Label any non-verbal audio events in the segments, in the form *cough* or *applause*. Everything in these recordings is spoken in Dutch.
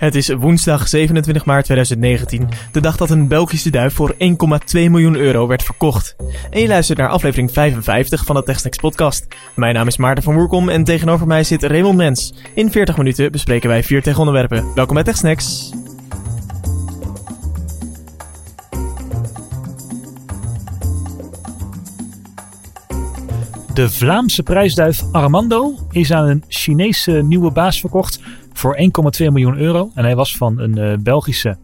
Het is woensdag 27 maart 2019, de dag dat een Belgische duif voor 1,2 miljoen euro werd verkocht. En je luistert naar aflevering 55 van de TechSnacks podcast. Mijn naam is Maarten van Woerkom en tegenover mij zit Raymond Mens. In 40 minuten bespreken wij vier tegenonderwerpen. Welkom bij TechSnacks. De Vlaamse prijsduif Armando is aan een Chinese nieuwe baas verkocht voor 1,2 miljoen euro. En hij was van een uh, Belgische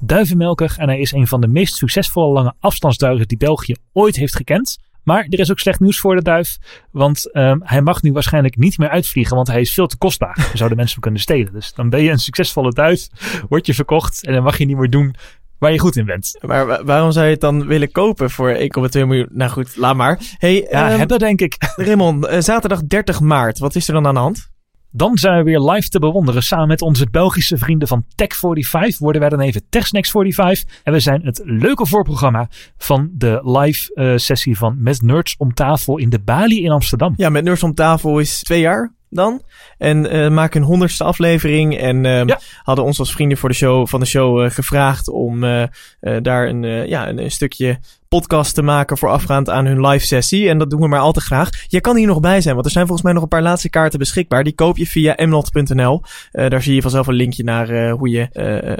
duivenmelker. En hij is een van de meest succesvolle lange afstandsduiven die België ooit heeft gekend. Maar er is ook slecht nieuws voor de duif. Want um, hij mag nu waarschijnlijk niet meer uitvliegen. Want hij is veel te kostbaar. Dan *laughs* zouden mensen hem kunnen stelen. Dus dan ben je een succesvolle duif. Word je verkocht. En dan mag je niet meer doen waar je goed in bent. Maar waarom zou je het dan willen kopen voor 1,2 miljoen? Nou goed, laat maar. Hey, ja, um, hebben denk ik. Raymond, uh, zaterdag 30 maart. Wat is er dan aan de hand? Dan zijn we weer live te bewonderen. Samen met onze Belgische vrienden van Tech45 worden wij dan even TechSnacks45. En we zijn het leuke voorprogramma van de live uh, sessie van Met Nerds om tafel in de Bali in Amsterdam. Ja, Met Nerds om tafel is twee jaar dan. En uh, maken een honderdste aflevering. En ja. hadden ons als vrienden voor de show, van de show uh, gevraagd om uh, daar een, ja, een, een, stukje podcast te maken voorafgaand aan hun live sessie. En dat doen we maar al te graag. Jij kan hier nog bij zijn, want er zijn volgens mij nog een paar laatste kaarten beschikbaar. Die koop je via mnot.nl. daar zie je vanzelf een linkje naar hoe je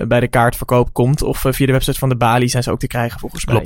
bij de kaartverkoop komt. Of via de website van de Bali zijn ze ook te krijgen volgens mij.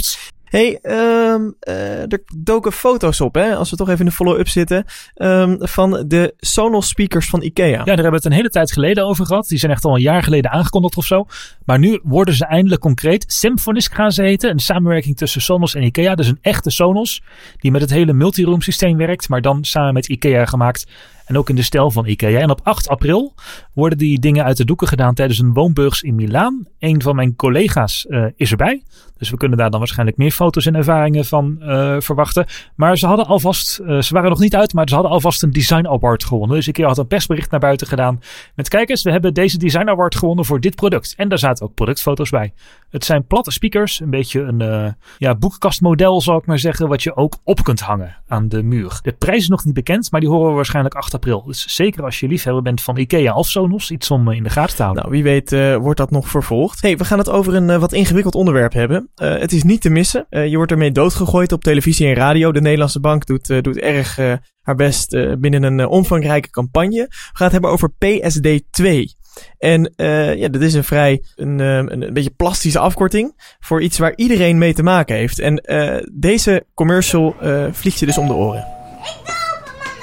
Hey, um, uh, er doken foto's op, hè? Als we toch even in de follow-up zitten. Um, van de Sonos speakers van IKEA. Ja, daar hebben we het een hele tijd geleden over gehad. Die zijn echt al een jaar geleden aangekondigd of zo. Maar nu worden ze eindelijk concreet. Symfonisk gaan ze heten. Een samenwerking tussen Sonos en IKEA. Dus een echte Sonos. Die met het hele multiroom systeem werkt. Maar dan samen met IKEA gemaakt. En ook in de stijl van IKEA. En op 8 april worden die dingen uit de doeken gedaan tijdens een woonburgs in Milaan. Een van mijn collega's uh, is erbij. Dus we kunnen daar dan waarschijnlijk meer foto's en ervaringen van uh, verwachten. Maar ze hadden alvast, uh, ze waren nog niet uit, maar ze hadden alvast een Design Award gewonnen. Dus IKEA had een persbericht naar buiten gedaan. Met kijkers, we hebben deze Design Award gewonnen voor dit product. En daar zaten ook productfoto's bij. Het zijn platte speakers, een beetje een uh, ja, boekenkastmodel zal ik maar zeggen, wat je ook op kunt hangen aan de muur. De prijs is nog niet bekend, maar die horen we waarschijnlijk 8 april. Dus zeker als je liefhebber bent van IKEA of Sonos, iets om in de gaten te houden. Nou, wie weet uh, wordt dat nog vervolgd. hey, we gaan het over een uh, wat ingewikkeld onderwerp hebben. Het is niet te missen. je wordt ermee doodgegooid op televisie en radio. De Nederlandse bank doet, doet erg haar best binnen een omvangrijke campagne. We gaan het hebben over PSD 2. En uh, ja, dat is een vrij een, een, een, beetje plastische afkorting voor iets waar iedereen mee te maken heeft. En uh, deze commercial uh, vliegt je dus om de oren.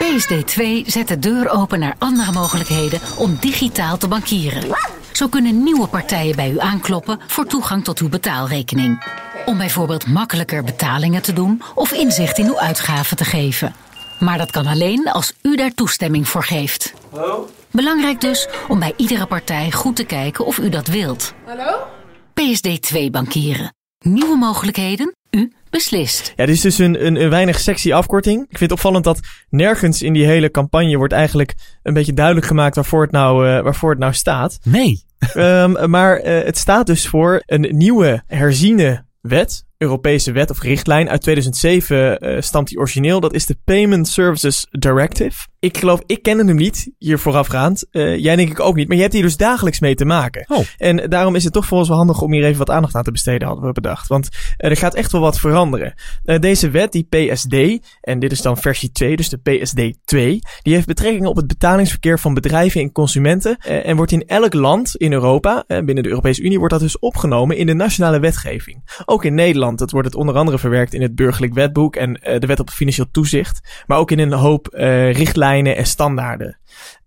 PSD2 zet de deur open naar andere mogelijkheden om digitaal te bankieren. Zo kunnen nieuwe partijen bij u aankloppen voor toegang tot uw betaalrekening. Om bijvoorbeeld makkelijker betalingen te doen of inzicht in uw uitgaven te geven. Maar dat kan alleen als u daar toestemming voor geeft. Hallo? Belangrijk dus om bij iedere partij goed te kijken of u dat wilt. Hallo? PSD2 bankieren. Nieuwe mogelijkheden, u beslist. Ja, dit is dus een, een, een weinig sexy afkorting. Ik vind het opvallend dat nergens in die hele campagne wordt eigenlijk een beetje duidelijk gemaakt waarvoor het nou, uh, waarvoor het nou staat. Nee. um, maar uh, het staat dus voor een nieuwe herziene wet Europese wet of richtlijn. Uit 2007 uh, stamt die origineel. Dat is de Payment Services Directive. Ik geloof, ik kende hem niet hier voorafgaand. Uh, jij denk ik ook niet. Maar je hebt hier dus dagelijks mee te maken. Oh. En daarom is het toch voor ons wel handig om hier even wat aandacht aan te besteden, hadden we bedacht. Want uh, er gaat echt wel wat veranderen. Uh, deze wet, die PSD, en dit is dan versie 2, dus de PSD 2, die heeft betrekking op het betalingsverkeer van bedrijven en consumenten. En wordt in elk land in Europa, binnen de Europese Unie, wordt dat dus opgenomen in de nationale wetgeving. Ook in Nederland. Dat wordt het onder andere verwerkt in het burgerlijk wetboek en de wet op financieel toezicht. Maar ook in een hoop uh, en standaarden.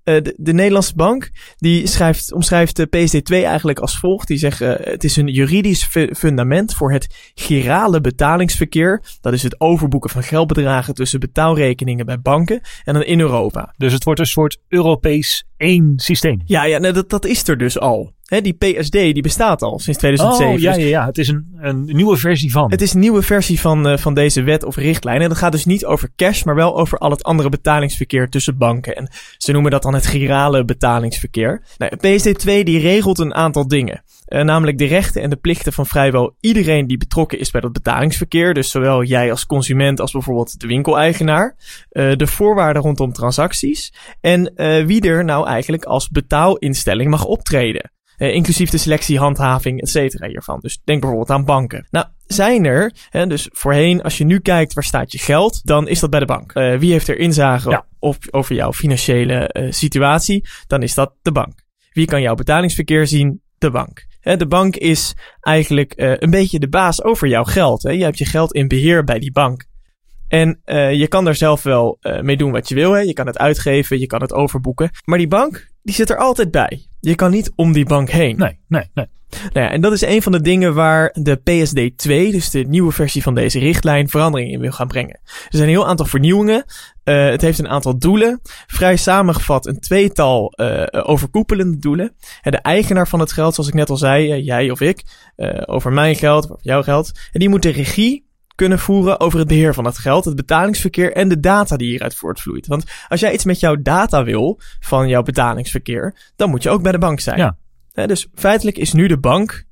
Uh, de, de, Nederlandse bank die schrijft, omschrijft de PSD2 eigenlijk als volgt. Die zegt uh, het is een juridisch fu fundament voor het girale betalingsverkeer. Dat is het overboeken van geldbedragen tussen betaalrekeningen bij banken en dan in Europa. Dus het wordt een soort Europees één systeem. Ja, ja nou, dat, dat is er dus al. He, die PSD die bestaat al sinds 2007. Oh, ja, ja, ja. Het is een, een nieuwe versie van. Het is een nieuwe versie van, uh, van deze wet of richtlijn. En dat gaat dus niet over cash, maar wel over al het andere betalingsverkeer tussen banken. En ze noemen dat dan het girale betalingsverkeer. Nou, PSD2 die regelt een aantal dingen. Uh, namelijk de rechten en de plichten van vrijwel iedereen die betrokken is bij dat betalingsverkeer. Dus zowel jij als consument als bijvoorbeeld de winkeleigenaar. Uh, de voorwaarden rondom transacties. En wie er nou eigenlijk als betaalinstelling mag optreden. Inclusief de selectie, handhaving, et cetera hiervan. Dus denk bijvoorbeeld aan banken. Nou, zijn er, hè, dus voorheen, als je nu kijkt waar staat je geld, dan is dat bij de bank. Wie heeft er inzage Ja. op, over jouw financiële situatie? Dan is dat de bank. Wie kan jouw betalingsverkeer zien? De bank. De bank is eigenlijk uh, een beetje de baas over jouw geld. Je hebt je geld in beheer bij die bank. En uh, je kan daar zelf wel uh, mee doen wat je wil. Je kan het uitgeven, je kan het overboeken. Maar die bank, die zit er altijd bij. Je kan niet om die bank heen. Nee, nee, nee. Nou ja, en dat is een van de dingen waar de PSD2, dus de nieuwe versie van deze richtlijn, verandering in wil gaan brengen. Er zijn een heel aantal vernieuwingen. Uh, het heeft een aantal doelen. Vrij samengevat een tweetal uh, overkoepelende doelen. En de eigenaar van het geld, zoals ik net al zei, uh, jij of ik, over mijn geld, of over jouw geld. En die moet de regie kunnen voeren over het beheer van het geld, het betalingsverkeer en de data die hieruit voortvloeit. Want als jij iets met jouw data wil van jouw betalingsverkeer, dan moet je ook bij de bank zijn. Ja. He, dus feitelijk is nu de bank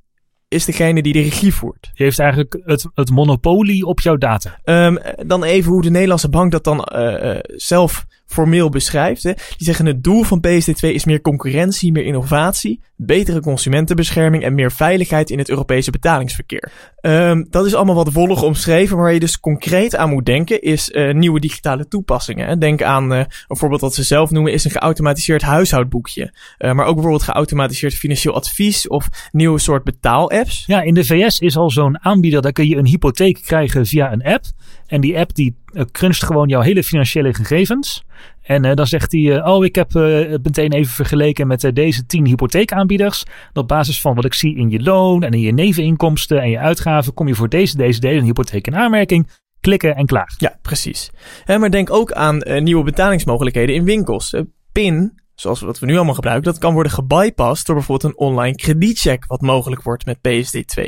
is degene die de regie voert. Je heeft eigenlijk het, het monopolie op jouw data. Um, dan even hoe de Nederlandse bank dat dan uh, uh, zelf formeel beschrijft. Hè. Die zeggen het doel van PSD2 is meer concurrentie, meer innovatie, betere consumentenbescherming en meer veiligheid in het Europese betalingsverkeer. Um, dat is allemaal wat wollig omschreven, maar waar je dus concreet aan moet denken is uh, nieuwe digitale toepassingen. Denk aan uh, een voorbeeld dat ze zelf noemen is een geautomatiseerd huishoudboekje. Uh, maar ook bijvoorbeeld geautomatiseerd financieel advies of nieuwe soort betaalapps. Ja, in de VS is al zo'n aanbieder, daar kun je een hypotheek krijgen via een app. En die app die cruncht gewoon jouw hele financiële gegevens. En uh, dan zegt hij, uh, oh ik heb het meteen even vergeleken met deze tien hypotheekaanbieders. Op basis van wat ik zie in je loon en in je neveninkomsten en je uitgaven, kom je voor deze, deze, deze hypotheek in aanmerking. Klikken en klaar. Ja, precies. Hè, maar denk ook aan nieuwe betalingsmogelijkheden in winkels. PIN, zoals wat we nu allemaal gebruiken, dat kan worden gebypast door bijvoorbeeld een online kredietcheck, wat mogelijk wordt met PSD2.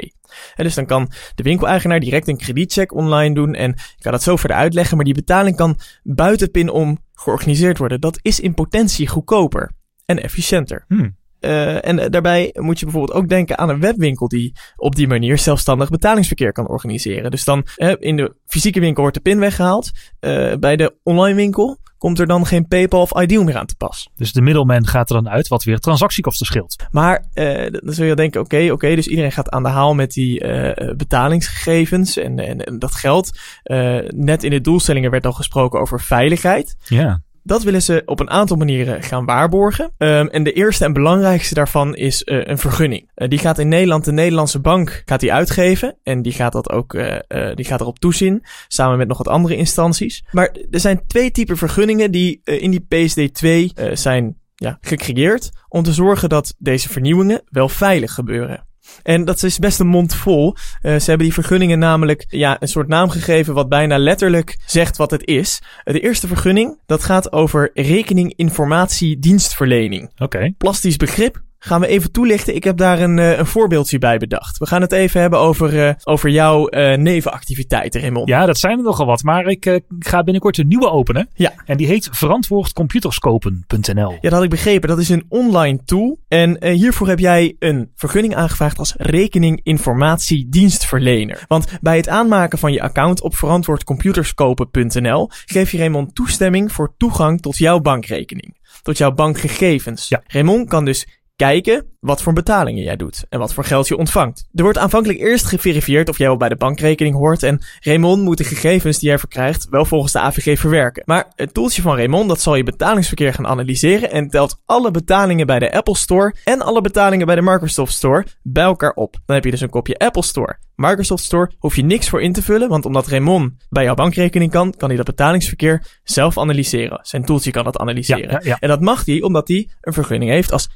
En dus dan kan de winkeleigenaar direct een kredietcheck online doen. En ik kan dat zo verder uitleggen, maar die betaling kan buiten PIN om georganiseerd worden. Dat is in potentie goedkoper en efficiënter. Hmm. Uh, en daarbij moet je bijvoorbeeld ook denken aan een webwinkel die op die manier zelfstandig betalingsverkeer kan organiseren. Dus dan uh, in de fysieke winkel wordt de PIN weggehaald. Uh, bij de online winkel komt er dan geen PayPal of Ideal meer aan te pas. Dus de middelman gaat er dan uit, wat weer transactiekosten scheelt. Maar uh, dan zul je denken, oké, okay, oké, okay, dus iedereen gaat aan de haal met die uh, betalingsgegevens en, en, en dat geld. Uh, net in de doelstellingen werd al gesproken over veiligheid. Ja. Dat willen ze op een aantal manieren gaan waarborgen. Um, en de eerste en belangrijkste daarvan is uh, een vergunning. Uh, die gaat in Nederland, de Nederlandse bank gaat die uitgeven. En die gaat dat ook, uh, die gaat erop toezien. Samen met nog wat andere instanties. Maar er zijn twee typen vergunningen die in die PSD2 zijn ja, gecreëerd. Om te zorgen dat deze vernieuwingen wel veilig gebeuren. En dat is best een mond vol. Uh, ze hebben die vergunningen namelijk ja, een soort naam gegeven wat bijna letterlijk zegt wat het is. De eerste vergunning, dat gaat over rekeninginformatiedienstverlening. Oké. Okay. Plastisch begrip. Gaan we even toelichten. Ik heb daar een, uh, een voorbeeldje bij bedacht. We gaan het even hebben over, uh, over jouw uh, nevenactiviteiten, Raymond. Ja, dat zijn er nogal wat. Maar ik ga binnenkort een nieuwe openen. Ja. En die heet verantwoordcomputerscopen.nl. Ja, dat had ik begrepen. Dat is een online tool. En hiervoor heb jij een vergunning aangevraagd als rekeninginformatiedienstverlener. Want bij het aanmaken van je account op verantwoordcomputerscopen.nl geef je Raymond toestemming voor toegang tot jouw bankrekening. Tot jouw bankgegevens. Ja. Raymond kan dus kijken wat voor betalingen jij doet en wat voor geld je ontvangt. Er wordt aanvankelijk eerst geverifieerd of jij wel bij de bankrekening hoort en Raymond moet de gegevens die jij verkrijgt wel volgens de AVG verwerken. Maar het toeltje van Raymond dat zal je betalingsverkeer gaan analyseren en telt alle betalingen bij de Apple Store en alle betalingen bij de Microsoft Store bij elkaar op. Dan heb je dus een kopje Apple Store. Microsoft Store hoef je niks voor in te vullen, want omdat Raymond bij jouw bankrekening kan, kan hij dat betalingsverkeer zelf analyseren. Zijn toeltje kan dat analyseren. Ja, ja, ja. En dat mag hij omdat hij een vergunning heeft als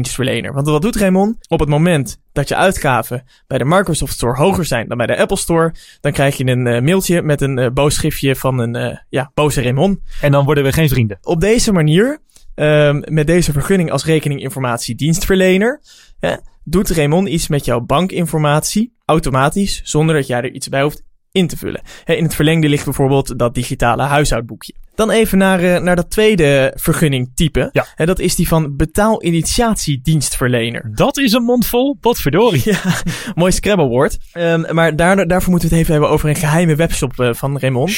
rekeninginformatiedienstverlener. Want wat doet Raymond? Op het moment dat je uitgaven bij de Microsoft Store hoger zijn dan bij de Apple Store, dan krijg je een uh, mailtje met een uh, boos schriftje van een uh, ja, boze Raymond. En dan worden we geen vrienden. Op deze manier, um, met deze vergunning als rekeninginformatiedienstverlener, hè, doet Raymond iets met jouw bankinformatie automatisch, zonder dat jij er iets bij hoeft in te vullen. In het verlengde ligt bijvoorbeeld dat digitale huishoudboekje. Dan even naar, uh, naar dat tweede vergunningtype. Ja. En dat is die van betaalinitiatiedienstverlener. Dat is een mond vol, potverdorie. *laughs* Ja, mooi Scrabblewoord. Um, maar daar, daarvoor moeten we het even hebben over een geheime webshop uh, van Raymond.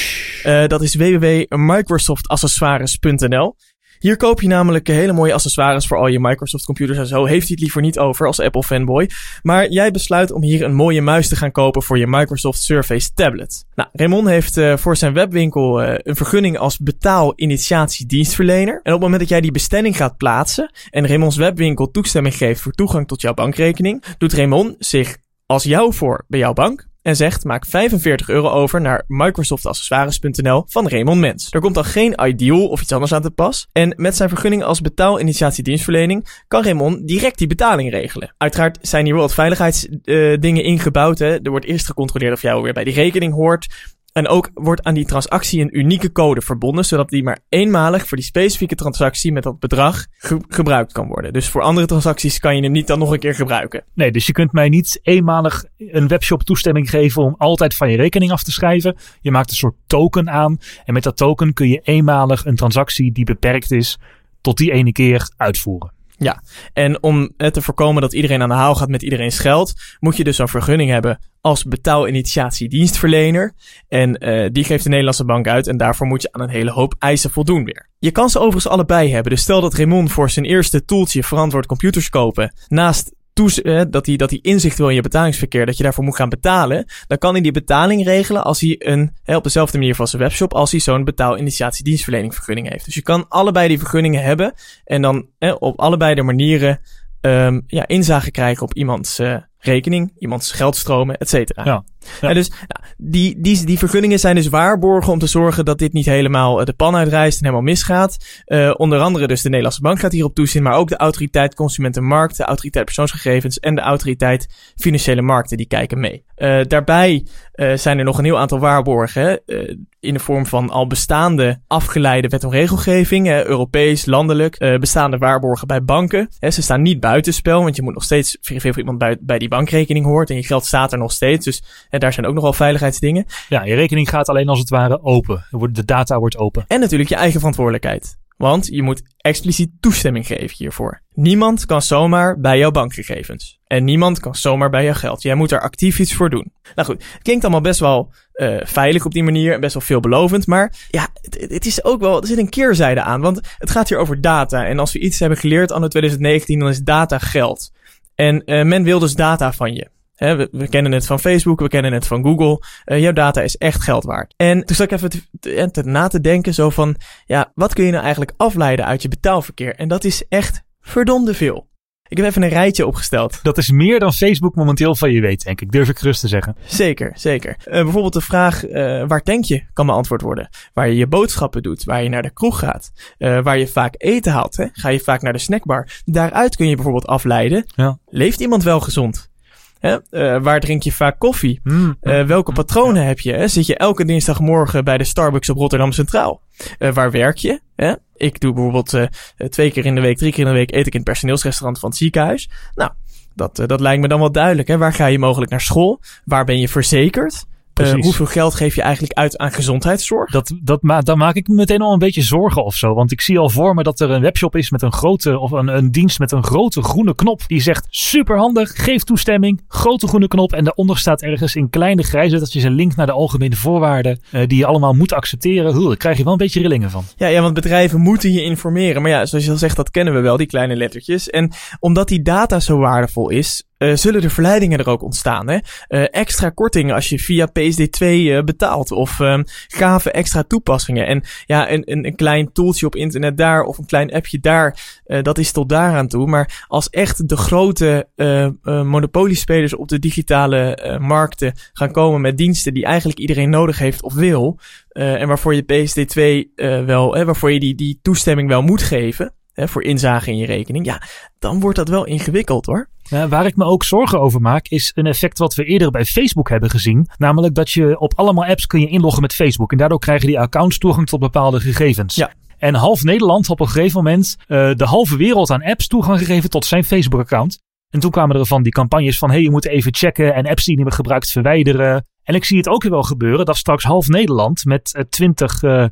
Uh, dat is www.microsoftaccessoires.nl. Hier koop je namelijk hele mooie accessoires voor al je Microsoft computers en zo. Heeft hij het liever niet over als Apple fanboy. Maar jij besluit om hier een mooie muis te gaan kopen voor je Microsoft Surface tablet. Nou, Raymond heeft uh, voor zijn webwinkel uh, een vergunning als betaal-initiatiedienstverlener. En op het moment dat jij die bestelling gaat plaatsen en Raymonds webwinkel toestemming geeft voor toegang tot jouw bankrekening, doet Raymond zich als jou voor bij jouw bank en zegt maak 45 euro over naar microsoftaccessoires.nl van Raymond Mens. Er komt dan geen Ideal of iets anders aan te pas. En met zijn vergunning als betaalinitiatie dienstverlening kan Raymond direct die betaling regelen. Uiteraard zijn hier wel wat veiligheidsdingen uh, ingebouwd. Hè. Er wordt eerst gecontroleerd of jij weer bij die rekening hoort. En ook wordt aan die transactie een unieke code verbonden, zodat die maar eenmalig voor die specifieke transactie met dat bedrag ge gebruikt kan worden. Dus voor andere transacties kan je hem niet dan nog een keer gebruiken. Nee, dus je kunt mij niet eenmalig een webshop toestemming geven om altijd van je rekening af te schrijven. Je maakt een soort token aan en met dat token kun je eenmalig een transactie die beperkt is tot die ene keer uitvoeren. Ja, en om te voorkomen dat iedereen aan de haal gaat met iedereen's geld, moet je dus een vergunning hebben als betaalinitiatie dienstverlener. En uh, die geeft de Nederlandse bank uit en daarvoor moet je aan een hele hoop eisen voldoen weer. Je kan ze overigens allebei hebben. Dus stel dat Raymond voor zijn eerste toeltje verantwoord computers kopen, naast toes, eh, dat, hij, dat hij inzicht wil in je betalingsverkeer, dat je daarvoor moet gaan betalen, dan kan hij die betaling regelen als hij een, hè, op dezelfde manier van zijn webshop, als hij zo'n betaalinitiatie dienstverlening vergunning heeft. Dus je kan allebei die vergunningen hebben en dan hè, op allebei de manieren um, ja, inzage krijgen op iemands uh, rekening, iemands geldstromen, et cetera. Ja. Ja. En dus nou, die, die, die vergunningen zijn dus waarborgen om te zorgen dat dit niet helemaal uh, de pan uitreist en helemaal misgaat. Uh, onder andere dus de Nederlandse Bank gaat hierop toezien, maar ook de autoriteit Consumentenmarkt, de autoriteit Persoonsgegevens en de autoriteit Financiële Markten, die kijken mee. Uh, daarbij zijn er nog een heel aantal waarborgen in de vorm van al bestaande afgeleide wet en regelgeving, Europees, landelijk, bestaande waarborgen bij banken. ze staan niet buitenspel, want je moet nog steeds verifiëren of iemand bij, bij die bankrekening hoort en je geld staat er nog steeds. Dus en daar zijn ook nog wel veiligheidsdingen. Ja, je rekening gaat alleen als het ware open. De data wordt open. En natuurlijk je eigen verantwoordelijkheid. Want je moet expliciet toestemming geven hiervoor. Niemand kan zomaar bij jouw bankgegevens. En niemand kan zomaar bij jouw geld. Jij moet er actief iets voor doen. Nou goed, het klinkt allemaal best wel uh, veilig op die manier en best wel veelbelovend. Maar ja, het, het, is ook wel, er zit een keerzijde aan. Want het gaat hier over data. En als we iets hebben geleerd anno 2019, dan is data geld. En uh, men wil dus data van je we, kennen het van Facebook, we kennen het van Google. Uh, jouw data is echt geld waard. En toen zat ik even te, te, na te denken zo van, ja, wat kun je nou eigenlijk afleiden uit je betaalverkeer? En dat is echt verdomde veel. Ik heb even een rijtje opgesteld. Dat is meer dan Facebook momenteel van je weet, denk ik. Durf ik gerust te zeggen. Zeker, zeker. Uh, bijvoorbeeld de vraag, uh, waar denk je, kan beantwoord worden. Waar je je boodschappen doet, waar je naar de kroeg gaat, uh, waar je vaak eten haalt. Hè? Ga je vaak naar de snackbar. Daaruit kun je bijvoorbeeld afleiden, ja. leeft iemand wel gezond? Hè? Uh, waar drink je vaak koffie? Mm, uh, welke mm, patronen ja. heb je? Hè? Zit je elke dinsdagmorgen bij de Starbucks op Rotterdam Centraal? Uh, waar werk je? Hè? Ik doe bijvoorbeeld twee keer in de week, drie keer in de week eet ik in het personeelsrestaurant van het ziekenhuis. Nou, dat, dat lijkt me dan wel duidelijk. Hè? Waar ga je mogelijk naar school? Waar ben je verzekerd? Uh, hoeveel geld geef je eigenlijk uit aan gezondheidszorg? Dat, dat ma dan maak ik me meteen al een beetje zorgen of zo. Want ik zie al voor me dat er een webshop is met een grote, of een, een dienst met een grote groene knop. Die zegt superhandig, geef toestemming, grote groene knop. En daaronder staat ergens in kleine grijze dat je een link naar de algemene voorwaarden. Uh, die je allemaal moet accepteren. Huh, daar krijg je wel een beetje rillingen van. Ja, ja, want bedrijven moeten je informeren. Maar ja, zoals je al zegt, dat kennen we wel, die kleine lettertjes. En omdat die data zo waardevol is, uh, zullen de verleidingen er ook ontstaan. Hè? Uh, extra kortingen als je via PSD2 uh, eh, betaalt. Of um, gave extra toepassingen. En ja, een, een, een, klein tooltje op internet daar of een klein appje daar. dat is tot daaraan toe. Maar als echt de grote monopoliespelers op de digitale markten gaan komen met diensten die eigenlijk iedereen nodig heeft of wil. en waarvoor je PSD2 wel, waarvoor je die, die toestemming wel moet geven hè, voor inzage in je rekening, ja, dan wordt dat wel ingewikkeld hoor. Waar ik me ook zorgen over maak, is een effect wat we eerder bij Facebook hebben gezien. Namelijk dat je op allemaal apps kun je inloggen met Facebook. En daardoor krijgen die accounts toegang tot bepaalde gegevens. Ja. En half Nederland had op een gegeven moment uh, de halve wereld aan apps toegang gegeven tot zijn Facebook-account. En toen kwamen er van die campagnes van, hé, hey, je moet even checken en apps die niet meer gebruikt verwijderen. En ik zie het ook weer wel gebeuren dat straks half Nederland met uh, 20 uh,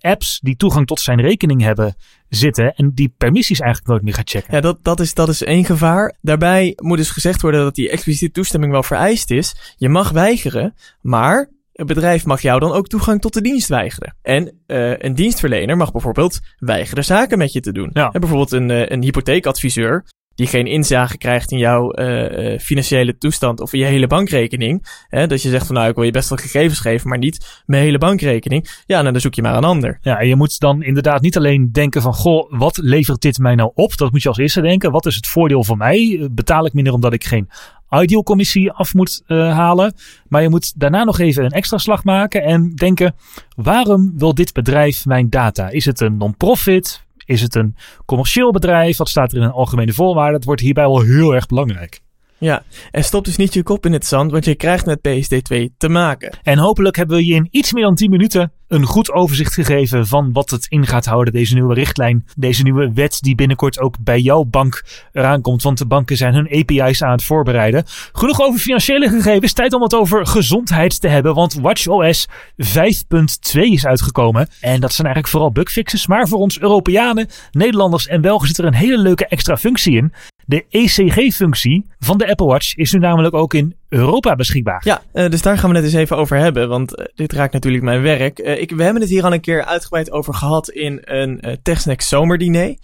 apps die toegang tot zijn rekening hebben zitten en die permissies eigenlijk nooit meer gaat checken. Ja, dat, dat, is, dat is één gevaar. Daarbij moet dus gezegd worden dat die expliciete toestemming wel vereist is. Je mag weigeren, maar het bedrijf mag jou dan ook toegang tot de dienst weigeren. En uh, een dienstverlener mag bijvoorbeeld weigeren zaken met je te doen. Ja. En bijvoorbeeld een, uh, een hypotheekadviseur die geen inzage krijgt in jouw uh, financiële toestand of in je hele bankrekening. Hè, dat je zegt van nou, ik wil je best wel gegevens geven, maar niet mijn hele bankrekening. Ja, nou, dan zoek je maar een ander. Ja, je moet dan inderdaad niet alleen denken van, goh, wat levert dit mij nou op? Dat moet je als eerste denken. Wat is het voordeel voor mij? Betaal ik minder omdat ik geen ideal commissie af moet halen. Maar je moet daarna nog even een extra slag maken en denken: waarom wil dit bedrijf mijn data? Is het een non-profit? Is het een commercieel bedrijf? Wat staat er in een algemene voorwaarde? Dat wordt hierbij wel heel erg belangrijk. Ja, en stop dus niet je kop in het zand, want je krijgt met PSD2 te maken. En hopelijk hebben we je in iets meer dan 10 minuten een goed overzicht gegeven van wat het in gaat houden, deze nieuwe richtlijn, deze nieuwe wet die binnenkort ook bij jouw bank eraan komt, want de banken zijn hun API's aan het voorbereiden. Genoeg over financiële gegevens, tijd om het over gezondheid te hebben, want WatchOS 5.2 is uitgekomen. En dat zijn eigenlijk vooral bugfixes, maar voor ons Europeanen, Nederlanders en Belgen zit er een hele leuke extra functie in. De ECG-functie van de Apple Watch is nu namelijk ook in Europa beschikbaar. Ja, uh, dus daar gaan we het eens even over hebben, want uh, dit raakt natuurlijk mijn werk. Uh, ik, we hebben het hier al een keer uitgebreid over gehad in een TechSnack zomerdiner.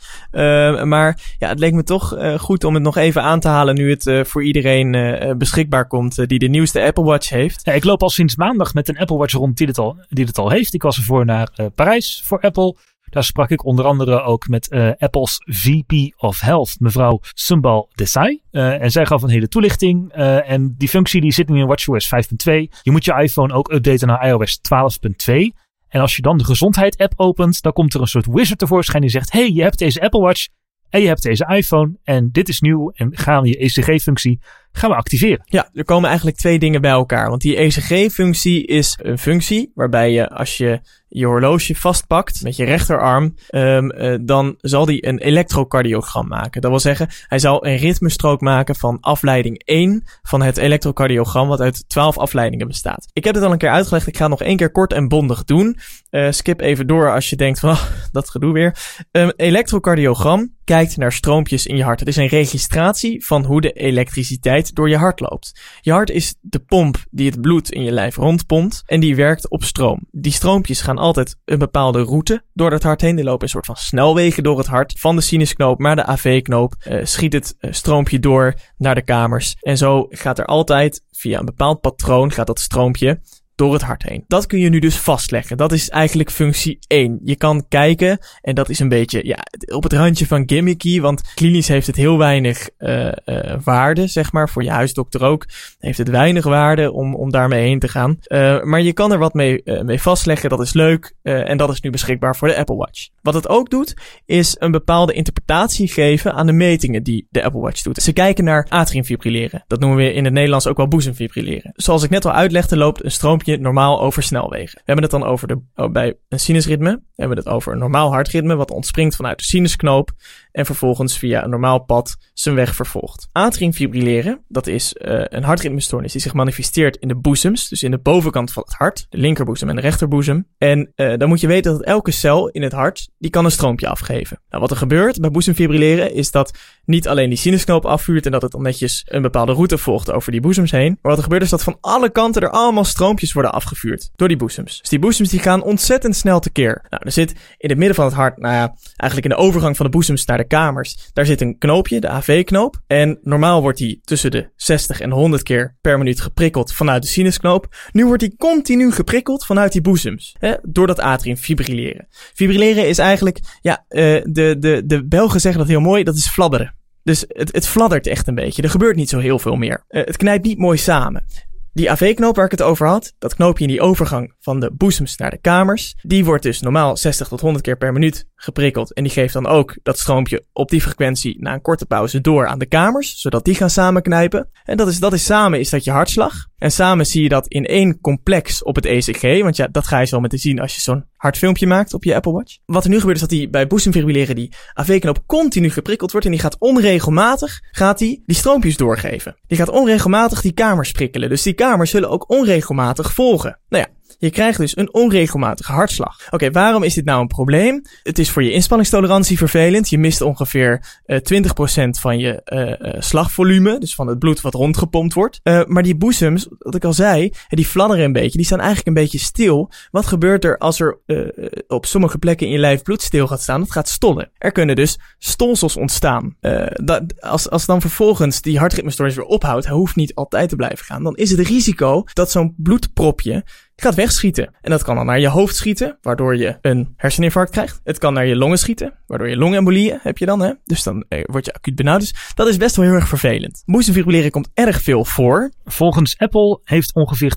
maar ja, het leek me toch goed om het nog even aan te halen nu het voor iedereen beschikbaar komt die de nieuwste Apple Watch heeft. Ja, ik loop al sinds maandag met een Apple Watch rond die het al, die het al heeft. Ik was ervoor naar Parijs voor Apple. Daar sprak ik onder andere ook met uh, Apple's VP of Health, mevrouw Sumbal Desai. Uh, en zij gaf een hele toelichting. Uh, en die functie die zit nu in WatchOS 5.2. Je moet je iPhone ook updaten naar iOS 12.2. En als je dan de gezondheid app opent, dan komt er een soort wizard tevoorschijn die zegt: hey, je hebt deze Apple Watch en je hebt deze iPhone en dit is nieuw en we je ECG-functie gaan we activeren. Ja, er komen eigenlijk twee dingen bij elkaar. Want die ECG-functie is een functie waarbij je als je je horloge vastpakt met je rechterarm, um, uh, dan zal die een elektrocardiogram maken. Dat wil zeggen, hij zal een ritmestrook maken van afleiding 1 van het elektrocardiogram, wat uit 12 afleidingen bestaat. Ik heb het al een keer uitgelegd, ik ga het nog één keer kort en bondig doen. Uh, skip even door als je denkt van, oh, *laughs* dat gedoe weer. Een elektrocardiogram kijkt naar stroompjes in je hart. Het is een registratie van hoe de elektriciteit door je hart loopt. Je hart is de pomp die het bloed in je lijf rondpompt en die werkt op stroom. Die stroompjes gaan altijd een bepaalde route door het hart heen. Die lopen een soort van snelwegen door het hart. Van de sinusknoop naar de AV-knoop uh, schiet het uh, stroompje door naar de kamers. En zo gaat er altijd via een bepaald patroon gaat dat stroompje door het hart heen. Dat kun je nu dus vastleggen. Dat is eigenlijk functie 1. Je kan kijken, en dat is een beetje ja, op het randje van gimmicky, want klinisch heeft het heel weinig uh, uh, waarde, zeg maar. Voor je huisdokter ook heeft het weinig waarde om, om daarmee heen te gaan. Uh, maar je kan er wat mee, mee vastleggen, dat is leuk. en dat is nu beschikbaar voor de Apple Watch. Wat het ook doet, is een bepaalde interpretatie geven aan de metingen die de Apple Watch doet. Ze kijken naar atriumfibrilleren. Dat noemen we in het Nederlands ook wel boezemfibrilleren. Zoals ik net al uitlegde, loopt een stroompje normaal over snelwegen. We hebben het dan over de, oh, bij een sinusritme. We hebben het over een normaal hartritme wat ontspringt vanuit de sinusknoop en vervolgens via een normaal pad zijn weg vervolgt. Atriumfibrilleren, dat is uh, een hartritmestoornis die zich manifesteert in de boezems, dus in de bovenkant van het hart, de linkerboezem en de recherboezem. En uh, dan moet je weten dat elke cel in het hart, die kan een stroompje afgeven. Nou, wat er gebeurt bij boezemfibrilleren is dat niet alleen die sinusknoop afvuurt en dat het dan netjes een bepaalde route volgt over die boezems heen, maar wat er gebeurt is dat van alle kanten er allemaal stroompjes worden afgevuurd door die boezems. Dus die boezems die gaan ontzettend snel tekeer. Nou, er zit in het midden van het hart, nou ja, eigenlijk in de overgang van de boezems naar de kamers, daar zit een knoopje, de AV-knoop. En normaal wordt die tussen de 60 en 100 keer per minuut geprikkeld vanuit de sinusknoop. Nu wordt die continu geprikkeld vanuit die boezems, hè, door dat atrium fibrilleren. Fibrilleren is eigenlijk, ja, uh, de, de, de Belgen zeggen dat heel mooi, dat is fladderen. Dus het, het fladdert echt een beetje. Er gebeurt niet zo heel veel meer. Uh, het knijpt niet mooi samen. Die AV-knoop waar ik het over had, dat knoopje in die overgang van de boezems naar de kamers, die wordt dus normaal 60 tot 100 keer per minuut geprikkeld. En die geeft dan ook dat stroompje op die frequentie na een korte pauze door aan de kamers, zodat die gaan samenknijpen. En dat is, dat is samen is dat je hartslag. En samen zie je dat in één complex op het ECG, want ja, dat ga je zo meteen zien als je zo'n hard filmpje maakt op je Apple Watch. Wat er nu gebeurt is dat die bij boezemfibrilleren die AV-knoop continu geprikkeld wordt en die gaat onregelmatig, gaat die die stroompjes doorgeven. Die gaat onregelmatig die kamers prikkelen. Dus die kamers zullen ook onregelmatig volgen. Nou ja, Je krijgt dus een onregelmatige hartslag. Oké, waarom is dit nou een probleem? Het is voor je inspanningstolerantie vervelend. Je mist ongeveer uh, 20% van je uh, slagvolume, dus van het bloed wat rondgepompt wordt. Uh, maar die boezems, wat ik al zei, die fladderen een beetje. Die staan eigenlijk een beetje stil. Wat gebeurt er als er op sommige plekken in je lijf bloed stil gaat staan? Het gaat stollen. Er kunnen dus stolsels ontstaan. Dat, als, als dan vervolgens die hartritmestoornis weer ophoudt, hij hoeft niet altijd te blijven gaan, dan is het risico dat zo'n bloedpropje gaat wegschieten. En dat kan dan naar je hoofd schieten, waardoor je een herseninfarct krijgt. Het kan naar je longen schieten, waardoor je longembolieën heb je dan, hè. Dus dan eh, word je acuut benauwd. Dus dat is best wel heel erg vervelend. Boezemfibrilleren komt erg veel voor. Volgens Apple heeft ongeveer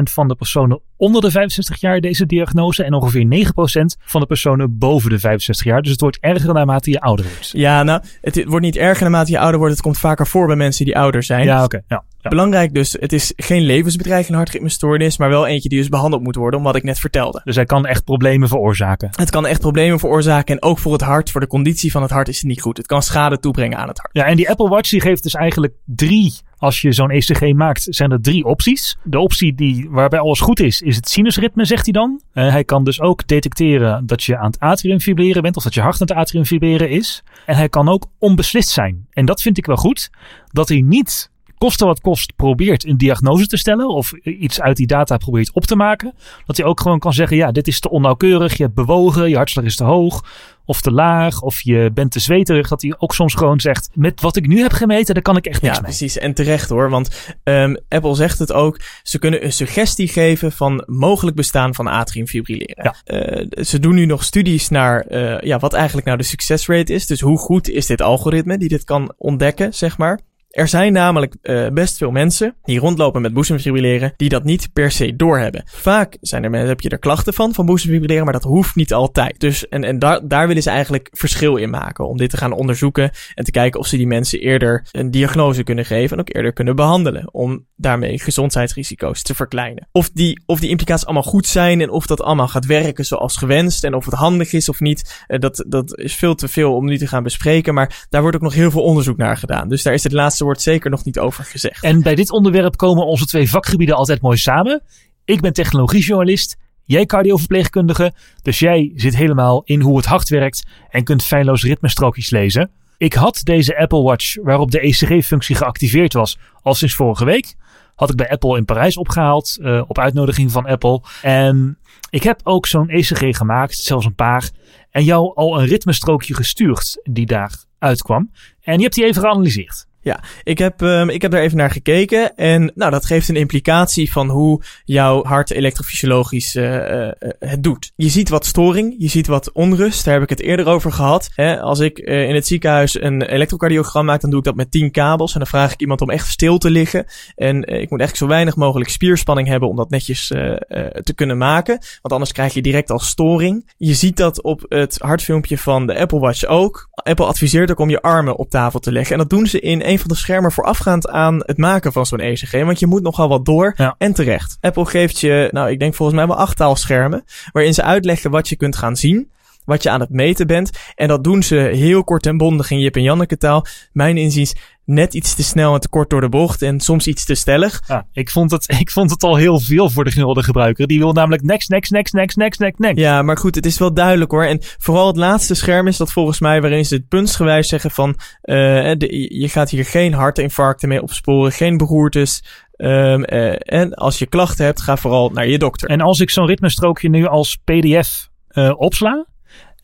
2% van de personen onder de 65 jaar deze diagnose en ongeveer 9% van de personen boven de 65 jaar. Dus het wordt erger naarmate je ouder wordt. Ja, nou, het wordt niet erger naarmate je ouder wordt. Het komt vaker voor bij mensen die ouder zijn. Ja, oké. ja. Ja. Belangrijk dus, het is geen levensbedreigende hartritmestoornis, maar wel eentje die dus behandeld moet worden, om wat ik net vertelde. Dus hij kan echt problemen veroorzaken. Het kan echt problemen veroorzaken en ook voor het hart, voor de conditie van het hart is het niet goed. Het kan schade toebrengen aan het hart. Ja, en die Apple Watch die geeft dus eigenlijk drie als je zo'n ECG maakt, zijn er drie opties. De optie die, waarbij alles goed is, is het sinusritme, zegt hij dan. Uh, hij kan dus ook detecteren dat je aan het atrium vibreren bent, of dat je hart aan het atrium vibreren is. En hij kan ook onbeslist zijn. En dat vind ik wel goed, dat hij niet koste wat kost probeert een diagnose te stellen of iets uit die data probeert op te maken. Dat hij ook gewoon kan zeggen, ja, dit is te onnauwkeurig, je hebt bewogen, je hartslag is te hoog of te laag of je bent te zweterig. Dat hij ook soms gewoon zegt, met wat ik nu heb gemeten, daar kan ik echt niks ja, mee. precies. En terecht hoor, want um, Apple zegt het ook, ze kunnen een suggestie geven van mogelijk bestaan van atriumfibrilleren. Ja. Uh, ze doen nu nog studies naar uh, ja, wat eigenlijk nou de succesrate is. Dus hoe goed is dit algoritme die dit kan ontdekken, zeg maar. Er zijn namelijk uh, best veel mensen die rondlopen met boezemfibrilleren die dat niet per se doorhebben. Vaak zijn er, heb je er klachten van, van boezemfibrilleren, maar dat hoeft niet altijd. Dus, en, en daar, daar willen ze eigenlijk verschil in maken. Om dit te gaan onderzoeken en te kijken of ze die mensen eerder een diagnose kunnen geven en ook eerder kunnen behandelen. Om daarmee gezondheidsrisico's te verkleinen. Of die, of die implicaties allemaal goed zijn en of dat allemaal gaat werken zoals gewenst en of het handig is of niet, uh, dat, dat is veel te veel om nu te gaan bespreken. Maar daar wordt ook nog heel veel onderzoek naar gedaan. Dus daar is het laatste wordt zeker nog niet over gezegd. En bij dit onderwerp komen onze twee vakgebieden altijd mooi samen. Ik ben technologiejournalist, jij cardioverpleegkundige, dus jij zit helemaal in hoe het hart werkt en kunt feilloos ritmestrookjes lezen. Ik had deze Apple Watch waarop de ECG-functie geactiveerd was al sinds vorige week. Had ik bij Apple in Parijs opgehaald uh, op uitnodiging van Apple. En ik heb ook zo'n ECG gemaakt, zelfs een paar. En jou al een ritmestrookje gestuurd die daar uitkwam. En je hebt die even geanalyseerd. Ja, ik heb, um, ik heb daar even naar gekeken. En nou, dat geeft een implicatie van hoe jouw hart elektrofysiologisch uh, het doet. Je ziet wat storing, je ziet wat onrust. Daar heb ik het eerder over gehad. Hè, als ik uh, in het ziekenhuis een elektrocardiogram maak, dan doe ik dat met 10 kabels. En dan vraag ik iemand om echt stil te liggen. En ik moet echt zo weinig mogelijk spierspanning hebben om dat netjes te kunnen maken. Want anders krijg je direct al storing. Je ziet dat op het hartfilmpje van de Apple Watch ook. Apple adviseert ook om je armen op tafel te leggen. En dat doen ze in een van de schermen voorafgaand aan het maken van zo'n ECG. Want je moet nogal wat door ja. en terecht. Apple geeft je, nou, ik denk volgens mij wel achttal schermen. Waarin ze uitleggen wat je kunt gaan zien. Wat je aan het meten bent. En dat doen ze heel kort en bondig in Jip en Janneke taal. Mijn inziens net iets te snel en te kort door de bocht en soms iets te stellig. Ja, ik vond het, *laughs* ik vond het al heel veel voor de gemiddelde gebruiker. Die wil namelijk next, next, next, next, next, next, next. Ja, maar goed, het is wel duidelijk hoor. En vooral het laatste scherm is dat volgens mij waarin ze het puntsgewijs zeggen van uh, de, je gaat hier geen hartinfarcten mee opsporen, geen beroertes. Um, uh, en als je klachten hebt, ga vooral naar je dokter. En als ik zo'n ritmestrookje nu als pdf uh, opsla,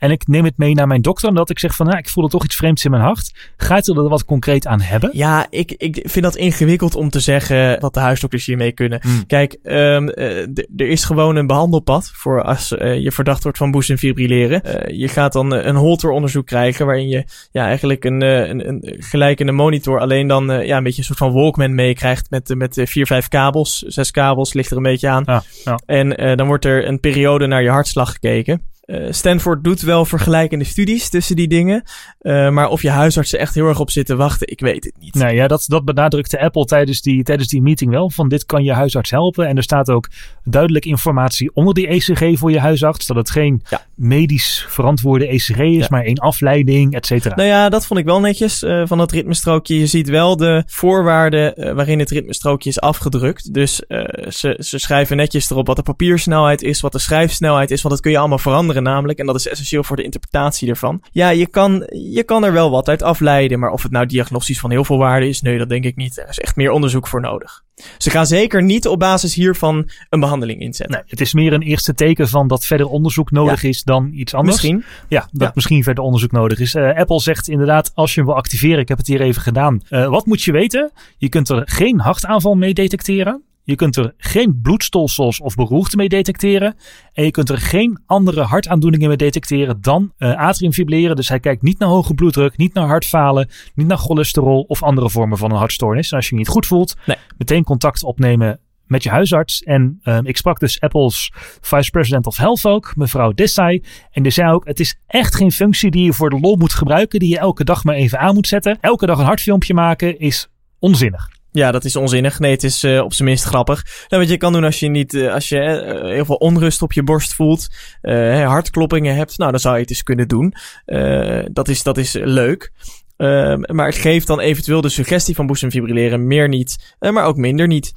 en ik neem het mee naar mijn dokter. Omdat ik zeg van, nou, ik voel er toch iets vreemds in mijn hart. Gaat u er wat concreet aan hebben? Ja, ik, ik vind dat ingewikkeld om te zeggen wat de huisdokters hiermee kunnen. Mm. Kijk, um, uh, er is gewoon een behandelpad voor als uh, je verdacht wordt van boezemfibrilleren. Uh, je gaat dan een Holter-onderzoek krijgen waarin je ja, eigenlijk een, een, een gelijkende monitor alleen dan ja, een beetje een soort van Walkman meekrijgt met, met vier, vijf kabels. Zes kabels ligt er een beetje aan. Ja. En dan wordt er een periode naar je hartslag gekeken. Uh, Stanford doet wel vergelijkende studies tussen die dingen. Uh, maar of je huisarts er echt heel erg op zit te wachten, ik weet het niet. Nee, ja, dat, dat benadrukte Apple tijdens die, tijdens die meeting wel. Van dit kan je huisarts helpen. En er staat ook duidelijk informatie onder die ECG voor je huisarts. Dat het geen ja. Medisch verantwoorde ECG is, Ja. maar één afleiding, et cetera. Nou ja, dat vond ik wel netjes eh, van dat ritmestrookje. Je ziet wel de voorwaarden eh, waarin het ritmestrookje is afgedrukt. Dus eh, ze, ze schrijven netjes erop wat de papiersnelheid is, wat de schrijfsnelheid is. Want dat kun je allemaal veranderen namelijk. En dat is essentieel voor de interpretatie ervan. Ja, je kan, je kan er wel wat uit afleiden. Maar of het nou diagnostisch van heel veel waarde is, nee, dat denk ik niet. Er is echt meer onderzoek voor nodig. Ze gaan zeker niet op basis hiervan een behandeling inzetten. Nee, het is meer een eerste teken van dat verder onderzoek nodig is dan iets anders. Misschien. Ja, dat Ja. misschien verder onderzoek nodig is. Eh, Apple zegt inderdaad, als je hem wil activeren, ik heb het hier even gedaan. Eh, wat moet je weten? Je kunt er geen hartaanval mee detecteren. Je kunt er geen bloedstolsels of beroerte mee detecteren. En je kunt er geen andere hartaandoeningen mee detecteren dan eh atriumfibrilleren. Dus hij kijkt niet naar hoge bloeddruk, niet naar hartfalen, niet naar cholesterol of andere vormen van een hartstoornis. En als je je niet goed voelt, Nee. meteen contact opnemen met je huisarts. En eh, ik sprak dus Apple's Vice President of Health ook, mevrouw Desai. En die zei ook, het is echt geen functie die je voor de lol moet gebruiken, die je elke dag maar even aan moet zetten. Elke dag een hartfilmpje maken is onzinnig. Ja, dat is onzinnig. Nee, het is eh, op zijn minst grappig. Nou, wat je kan doen als je niet, eh, als je eh, heel veel onrust op je borst voelt, eh, hartkloppingen hebt, nou, dan zou je het eens kunnen doen. Eh, dat is, dat is leuk. Ehm, maar het geeft dan eventueel de suggestie van boezemfibrilleren meer niet, eh, maar ook minder niet.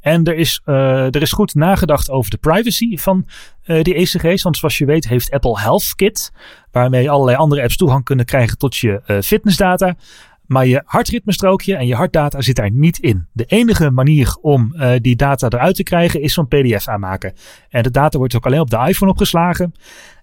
En er is, eh, er is goed nagedacht over de privacy van eh, die ECG's. Want zoals je weet heeft Apple Health Kit, waarmee allerlei andere apps toegang kunnen krijgen tot je eh, fitnessdata. Maar je hartritmestrookje en je hartdata zit daar niet in. De enige manier om eh, die data eruit te krijgen is zo'n PDF aanmaken. En de data wordt ook alleen op de iPhone opgeslagen.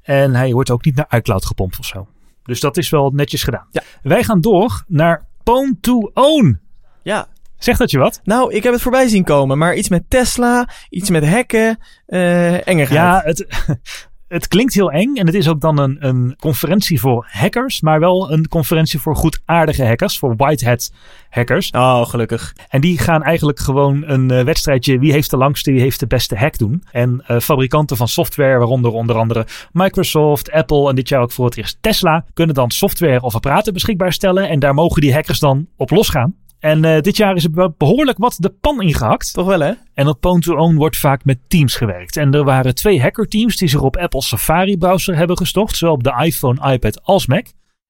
En hij wordt ook niet naar iCloud gepompt of zo. Dus dat is wel netjes gedaan. Ja. Wij gaan door naar Pwn to Own. Ja, Zegt dat je wat? nou, ik heb het voorbij zien komen, maar iets met Tesla, iets met hacken, eh engigheid. Ja, het, *laughs* het klinkt heel eng. En het is ook dan een, een conferentie voor hackers. Maar wel een conferentie voor goedaardige hackers. Voor white hat hackers. Oh, gelukkig. En die gaan eigenlijk gewoon een eh, wedstrijdje. Wie heeft de langste, wie heeft de beste hack doen. En eh, fabrikanten van software, waaronder onder andere Microsoft, Apple en dit jaar ook voor het eerst Tesla. Kunnen dan software of apparaten beschikbaar stellen. En daar mogen die hackers dan op losgaan. En eh, dit jaar is er be- behoorlijk wat de pan ingehakt. Toch wel, hè? En op Pwn to Own wordt vaak met teams gewerkt. En er waren twee hackerteams die zich op Apple's Safari browser hebben gestopt. Zowel op de iPhone, iPad als Mac.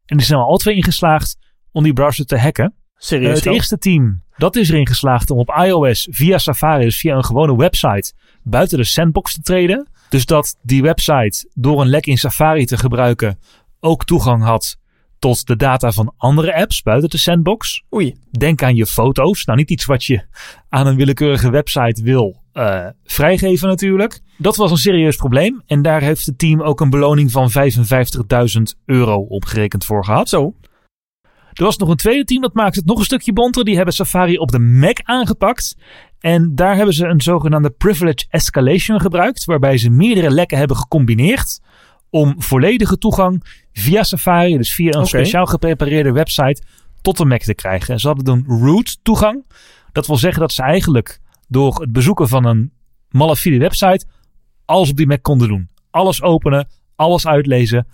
En die zijn al twee ingeslaagd om die browser te hacken. Serieus Eh, het eerste team, dat is erin geslaagd om op iOS via Safari, dus via een gewone website, buiten de sandbox te treden. Dus dat die website door een lek in Safari te gebruiken ook toegang had tot de data van andere apps buiten de sandbox. Oei. Denk aan je foto's. Nou, niet iets wat je aan een willekeurige website wil eh, vrijgeven natuurlijk. Dat was een serieus probleem. En daar heeft het team ook een beloning van 55.000 euro opgerekend voor gehad. Zo. Er was nog een tweede team dat maakte het nog een stukje bonter. Die hebben Safari op de Mac aangepakt. En daar hebben ze een zogenaamde privilege escalation gebruikt. Waarbij ze meerdere lekken hebben gecombineerd. Om volledige toegang via Safari, dus via een speciaal geprepareerde website, tot de Mac te krijgen. En ze hadden dan root toegang. Dat wil zeggen dat ze eigenlijk door het bezoeken van een malafide website alles op die Mac konden doen. Alles openen, alles uitlezen,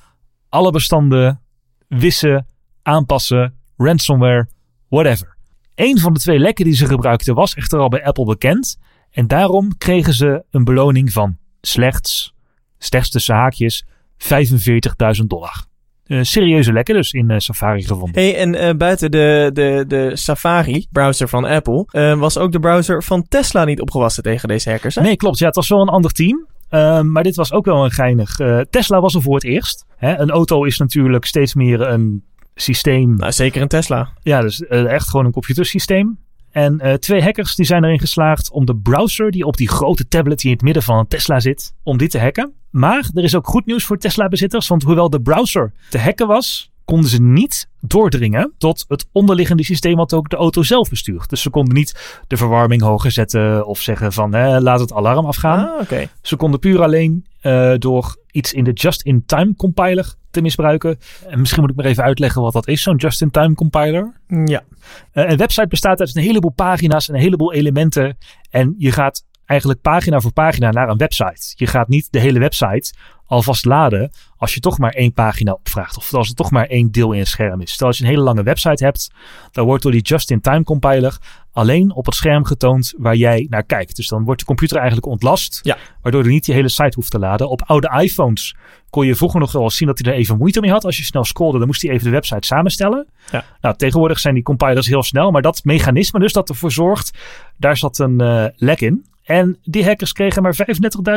alle bestanden wissen, aanpassen, ransomware, whatever. Een van de twee lekken die ze gebruikten was echter al bij Apple bekend. En daarom kregen ze een beloning van slechts, slechts tussen haakjes, 45.000 dollar. Een serieuze lekker dus in eh, Safari gevonden. Hey, en eh, buiten de, de, de Safari-browser van Apple, eh, was ook de browser van Tesla niet opgewassen tegen deze hackers, hè? Nee, klopt. Ja, het was wel een ander team. Ehm, maar dit was ook wel een geinig. eh, Tesla was er voor het eerst. Hè, een auto is natuurlijk steeds meer een systeem. Nou, zeker een Tesla. Ja, dus eh, echt gewoon een computersysteem. En eh, twee hackers die zijn erin geslaagd om de browser die op die grote tablet die in het midden van een Tesla zit, om die te hacken. Maar er is ook goed nieuws voor Tesla-bezitters, want hoewel de browser te hacken was, konden ze niet doordringen tot het onderliggende systeem wat ook de auto zelf bestuurt. Dus ze konden niet de verwarming hoger zetten of zeggen van laat het alarm afgaan. Ah. Ze konden puur alleen eh, door iets in de just-in-time compiler te misbruiken. En misschien moet ik maar even uitleggen wat dat is, zo'n just-in-time compiler. Ja. Eh, een website bestaat uit een heleboel pagina's en een heleboel elementen. En je gaat eigenlijk pagina voor pagina naar een website. Je gaat niet de hele website alvast laden als je toch maar één pagina opvraagt. Of als er toch maar één deel in het scherm is. Stel als je een hele lange website hebt, dan wordt door die just-in-time compiler alleen op het scherm getoond waar jij naar kijkt. Dus dan wordt de computer eigenlijk ontlast, Ja. waardoor je niet die hele site hoeft te laden. Op oude iPhones kon je vroeger nog wel zien dat hij er even moeite mee had. Als je snel scrolde, dan moest hij even de website samenstellen. Ja. Nou, tegenwoordig zijn die compilers heel snel, maar dat mechanisme dus dat ervoor zorgt, daar zat een eh, lek in. En die hackers kregen maar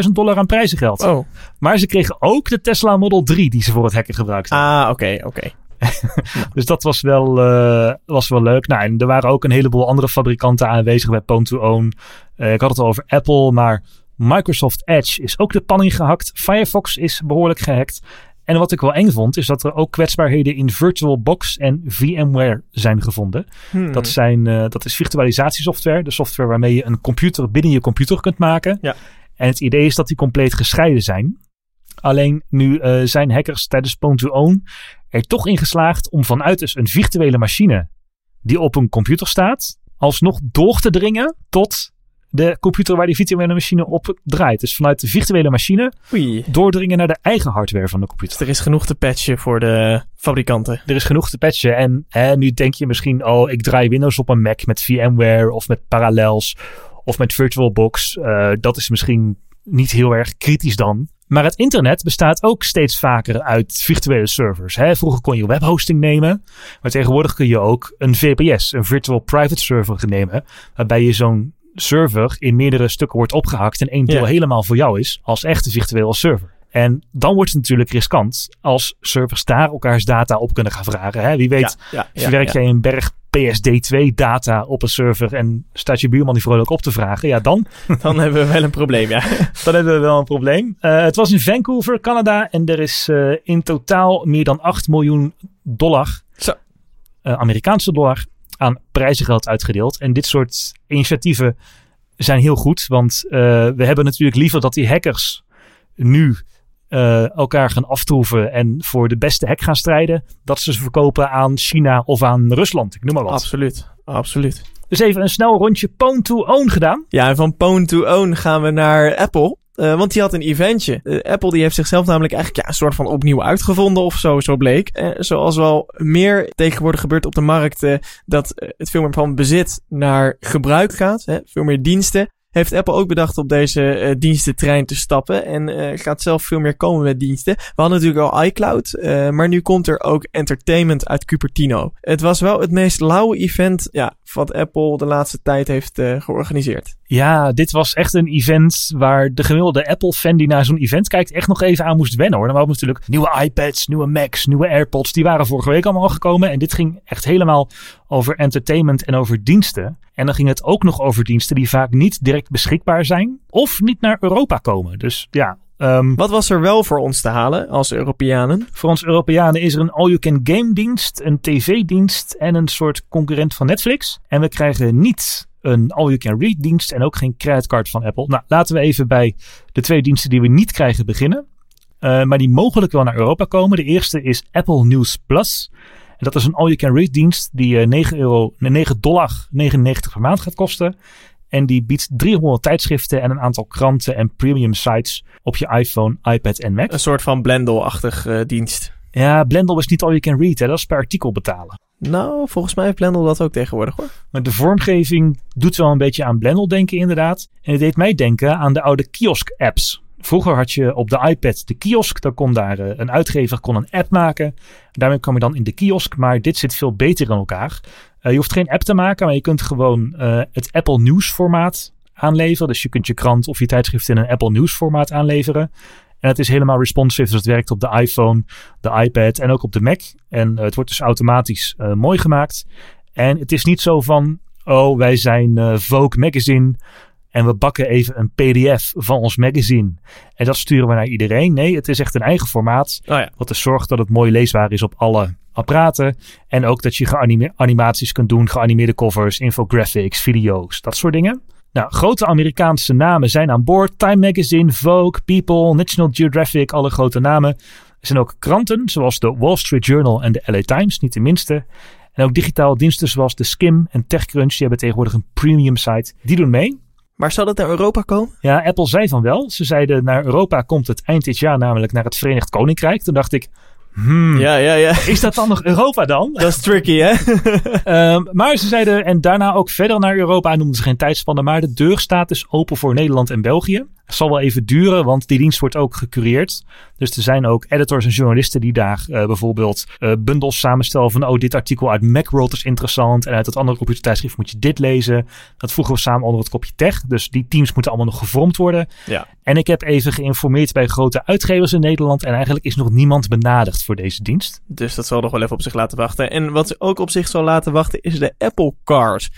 35.000 dollar aan prijzengeld. Oh, Maar ze kregen ook de Tesla Model 3 die ze voor het hacken gebruikten. ah, oké, oké. *laughs* Dus dat was wel, eh, was wel leuk. Nou, en er waren ook een heleboel andere fabrikanten aanwezig bij Pwn to Own. Eh, ik had het al over Apple, maar Microsoft Edge is ook de panning gehakt. Firefox is behoorlijk gehackt. En wat ik wel eng vond, is dat er ook kwetsbaarheden in VirtualBox en VMware zijn gevonden. Hmm. Dat, zijn, eh, dat is virtualisatiesoftware. De software waarmee je een computer binnen je computer kunt maken. Ja. En het idee is dat die compleet gescheiden zijn. Alleen nu eh, zijn hackers tijdens Pwn to Own er toch in geslaagd om vanuit dus een virtuele machine die op een computer staat, alsnog door te dringen tot de computer waar die virtuele machine op draait. Dus vanuit de virtuele machine Oei. doordringen naar de eigen hardware van de computer. Dus er is genoeg te patchen voor de fabrikanten. Er is genoeg te patchen. En hè, nu denk je misschien, oh, ik draai Windows op een Mac met VMware of met Parallels of met VirtualBox. Eh, dat is misschien niet heel erg kritisch dan. Maar het internet bestaat ook steeds vaker uit virtuele servers. Hè? Vroeger kon je webhosting nemen, maar tegenwoordig kun je ook een VPS, een Virtual Private Server nemen, waarbij je zo'n server in meerdere stukken wordt opgehakt en één deel Ja. helemaal voor jou is, als echte virtuele server. En dan wordt het natuurlijk riskant als servers daar elkaars data op kunnen gaan vragen. Hè? Wie weet, ja, ja, verwerk jij een berg PSD2 data op een server en staat je buurman die vrolijk op te vragen, ja dan, *laughs* Dan hebben we wel een probleem, ja. *laughs* dan hebben we wel een probleem. Eh, het was in Vancouver, Canada en er is eh, in totaal meer dan 8 miljoen dollar, Zo. eh, Amerikaanse dollar, aan prijzengeld uitgedeeld. En dit soort initiatieven zijn heel goed, want eh, we hebben natuurlijk liever dat die hackers nu eh, elkaar gaan aftroeven en voor de beste hack gaan strijden, dat ze ze verkopen aan China of aan Rusland. Ik noem maar wat. Absoluut, absoluut. Dus even een snel rondje Pwn to Own gedaan. Ja, en van Pwn to Own gaan we naar Apple. Eh, want die had een eventje. Eh, Apple die heeft zichzelf namelijk eigenlijk ja, een soort van opnieuw uitgevonden of zo, zo bleek. Eh, zoals wel meer tegenwoordig gebeurt op de markt, dat het veel meer van bezit naar gebruik gaat. Hè, veel meer diensten. Heeft Apple ook bedacht op deze dienstentrein te stappen. En gaat zelf veel meer komen met diensten. We hadden natuurlijk al iCloud. maar nu komt er ook entertainment uit Cupertino. Het was wel het meest lauwe event ja, wat Apple de laatste tijd heeft georganiseerd. Ja, dit was echt een event waar de gemiddelde Apple-fan die naar zo'n event kijkt echt nog even aan moest wennen hoor. Dan we natuurlijk nieuwe iPads, nieuwe Macs, nieuwe AirPods. Die waren vorige week allemaal gekomen. En dit ging echt helemaal over entertainment en over diensten. En dan ging het ook nog over diensten die vaak niet direct beschikbaar zijn of niet naar Europa komen. Dus ja, ehm, Wat was er wel voor ons te halen als Europeanen? voor ons Europeanen is er een all-you-can-game dienst, een tv-dienst en een soort concurrent van Netflix. En we krijgen niet een all-you-can-read dienst en ook geen creditcard van Apple. Nou, laten we even bij de twee diensten die we niet krijgen beginnen. Eh, maar die mogelijk wel naar Europa komen. De eerste is Apple News Plus. En dat is een all-you-can-read dienst die eh, 9 euro, nee, 9 dollar 99 per maand gaat kosten. En die biedt 300 tijdschriften en een aantal kranten en premium sites op je iPhone, iPad en Mac. Een soort van Blendel-achtig eh, dienst. Ja, Blendel is niet all you can read. Hè? Dat is per artikel betalen. Nou, volgens mij heeft Blendel dat ook tegenwoordig hoor. Maar de vormgeving doet wel een beetje aan Blendel denken inderdaad. En het deed mij denken aan de oude kiosk-apps. Vroeger had je op de iPad de kiosk. Dan kon daar eh, een uitgever kon een app maken. Daarmee kwam je dan in de kiosk. Maar dit zit veel beter in elkaar. Eh, je hoeft geen app te maken, maar je kunt gewoon eh, het Apple News formaat aanleveren. Dus je kunt je krant of je tijdschrift in een Apple News formaat aanleveren. En het is helemaal responsive, dus het werkt op de iPhone, de iPad en ook op de Mac. En eh, het wordt dus automatisch eh, mooi gemaakt. En het is niet zo van, oh wij zijn eh, Vogue Magazine en we bakken even een pdf van ons magazine. En dat sturen we naar iedereen. Nee, het is echt een eigen formaat. Oh ja. Wat er zorgt dat het mooi leesbaar is op alle apparaten. En ook dat je animaties kunt doen, geanimeerde covers, infographics, video's, dat soort dingen. Nou, grote Amerikaanse namen zijn aan boord. Time Magazine, Vogue, People, National Geographic, alle grote namen. Er zijn ook kranten, zoals de Wall Street Journal en de LA Times, niet de minste. En ook digitaal diensten zoals de Skim en TechCrunch, die hebben tegenwoordig een premium site. Die doen mee. Maar zal het naar Europa komen? Ja, Apple zei van wel. Ze zeiden naar Europa komt het eind dit jaar, namelijk naar het Verenigd Koninkrijk. Toen dacht ik, hmm, Ja, ja, ja. is dat dan nog Europa dan? Dat is tricky, hè? *laughs* Ehm, maar ze zeiden, en daarna ook verder naar Europa, noemden ze geen tijdspannen, maar de deur staat dus open voor Nederland en België. Het zal wel even duren, want die dienst wordt ook gecureerd. Dus er zijn ook editors en journalisten die daar eh, bijvoorbeeld eh, bundels samenstellen van, oh, dit artikel uit Macworld is interessant en uit dat andere computertijdschrift moet je dit lezen. Dat voegen we samen onder het kopje tech. Dus die teams moeten allemaal nog gevormd worden. Ja. En ik heb even geïnformeerd bij grote uitgevers in Nederland en eigenlijk is nog niemand benaderd voor deze dienst. Dus dat zal nog wel even op zich laten wachten. En wat ze ook op zich zal laten wachten is de Apple Card.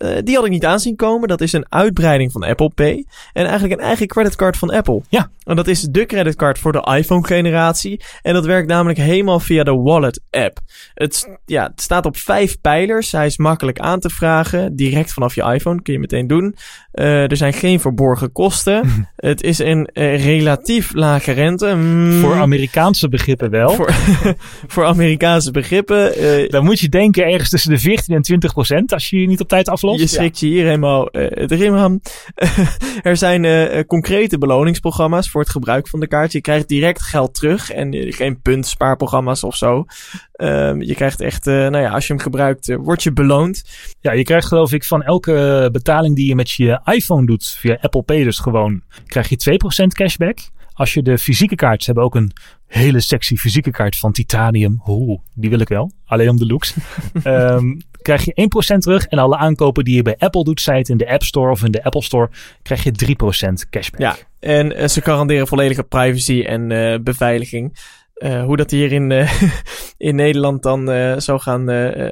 Eh, die had ik niet aanzien komen. Dat is een uitbreiding van Apple Pay. En eigenlijk een eigen creditcard van Apple. Ja. En dat is de creditcard voor de iPhone-generatie. En dat werkt namelijk helemaal via de Wallet-app. Het, ja, het staat op vijf pijlers. Hij is makkelijk aan te vragen. Direct vanaf je iPhone kun je meteen doen. Eh, er zijn geen verborgen kosten. *laughs* het is een eh, relatief lage rente. Mm, Voor Amerikaanse begrippen wel. voor, *laughs* voor Amerikaanse begrippen. Dan moet je denken ergens tussen de 14 en 20 procent als je je niet op tijd Je schrikt je hier helemaal eh het rim aan. *laughs* er zijn eh, eh, concrete beloningsprogramma's voor het gebruik van de kaart. Je krijgt direct geld terug en eh, geen puntspaarprogramma's of zo. Ehm, je krijgt echt, eh, nou ja, als je hem gebruikt, word je beloond. Ja, je krijgt geloof ik van elke betaling die je met je iPhone doet, via Apple Pay dus gewoon, krijg je 2% cashback. Als je de fysieke kaart, ze hebben ook een hele sexy fysieke kaart van titanium. Oeh, die wil ik wel. Alleen om de looks. *laughs* Ehm, krijg je 1% terug. En alle aankopen die je bij Apple doet, zij het in de App Store of in de Apple Store, krijg je 3% cashback. Ja, en eh, ze garanderen volledige privacy en eh, beveiliging. Eh, hoe dat hier in, eh, *laughs* in Nederland dan eh, zou gaan,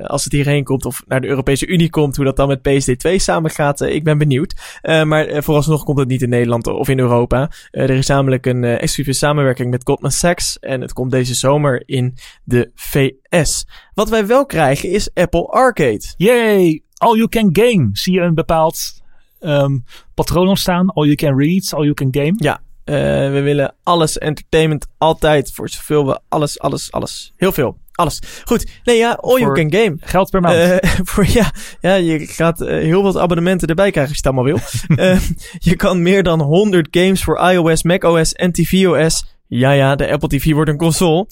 als het hierheen komt of naar de Europese Unie komt, hoe dat dan met PSD2 samen gaat, ik ben benieuwd. Maar vooralsnog komt het niet in Nederland of in Europa. Er is namelijk een exclusieve samenwerking met Goldman Sachs en het komt deze zomer in de VS. Wat wij wel krijgen is Apple Arcade. Yay! All you can game. Zie je een bepaald ehm, patroon ontstaan? All you can read, all you can game. Ja, eh, we willen alles entertainment altijd voor zoveel we alles, alles, alles. Heel veel. Alles. Goed. Nee, ja, all you can game. Geld per maand. Eh, *laughs* voor, ja, ja, je gaat eh, heel wat abonnementen erbij krijgen als je het allemaal wil. *laughs* Je kan meer dan 100 games voor iOS, macOS en tvOS. Ja, ja, de Apple TV wordt een console.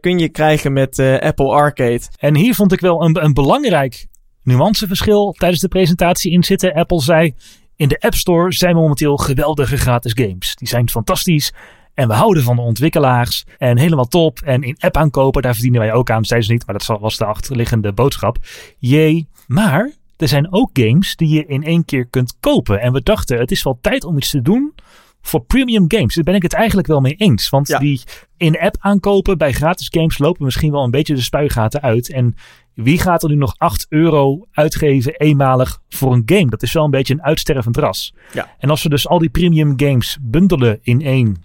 kun je krijgen met Apple Arcade. En hier vond ik wel een, een belangrijk nuanceverschil tijdens de presentatie in zitten. Apple zei, in de App Store zijn momenteel geweldige gratis games. Die zijn fantastisch en we houden van de ontwikkelaars en helemaal top. En in app aankopen, daar verdienen wij ook aan, zeiden ze niet, maar dat was de achterliggende boodschap. Jee, maar er zijn ook games die je in één keer kunt kopen. En we dachten, het is wel tijd om iets te doen voor premium games. Daar ben ik het eigenlijk wel mee eens. Want Ja. die in-app aankopen bij gratis games lopen misschien wel een beetje de spuigaten uit. En wie gaat er nu nog 8 euro uitgeven eenmalig voor een game? Dat is wel een beetje een uitstervend ras. Ja. En als we dus al die premium games bundelen in één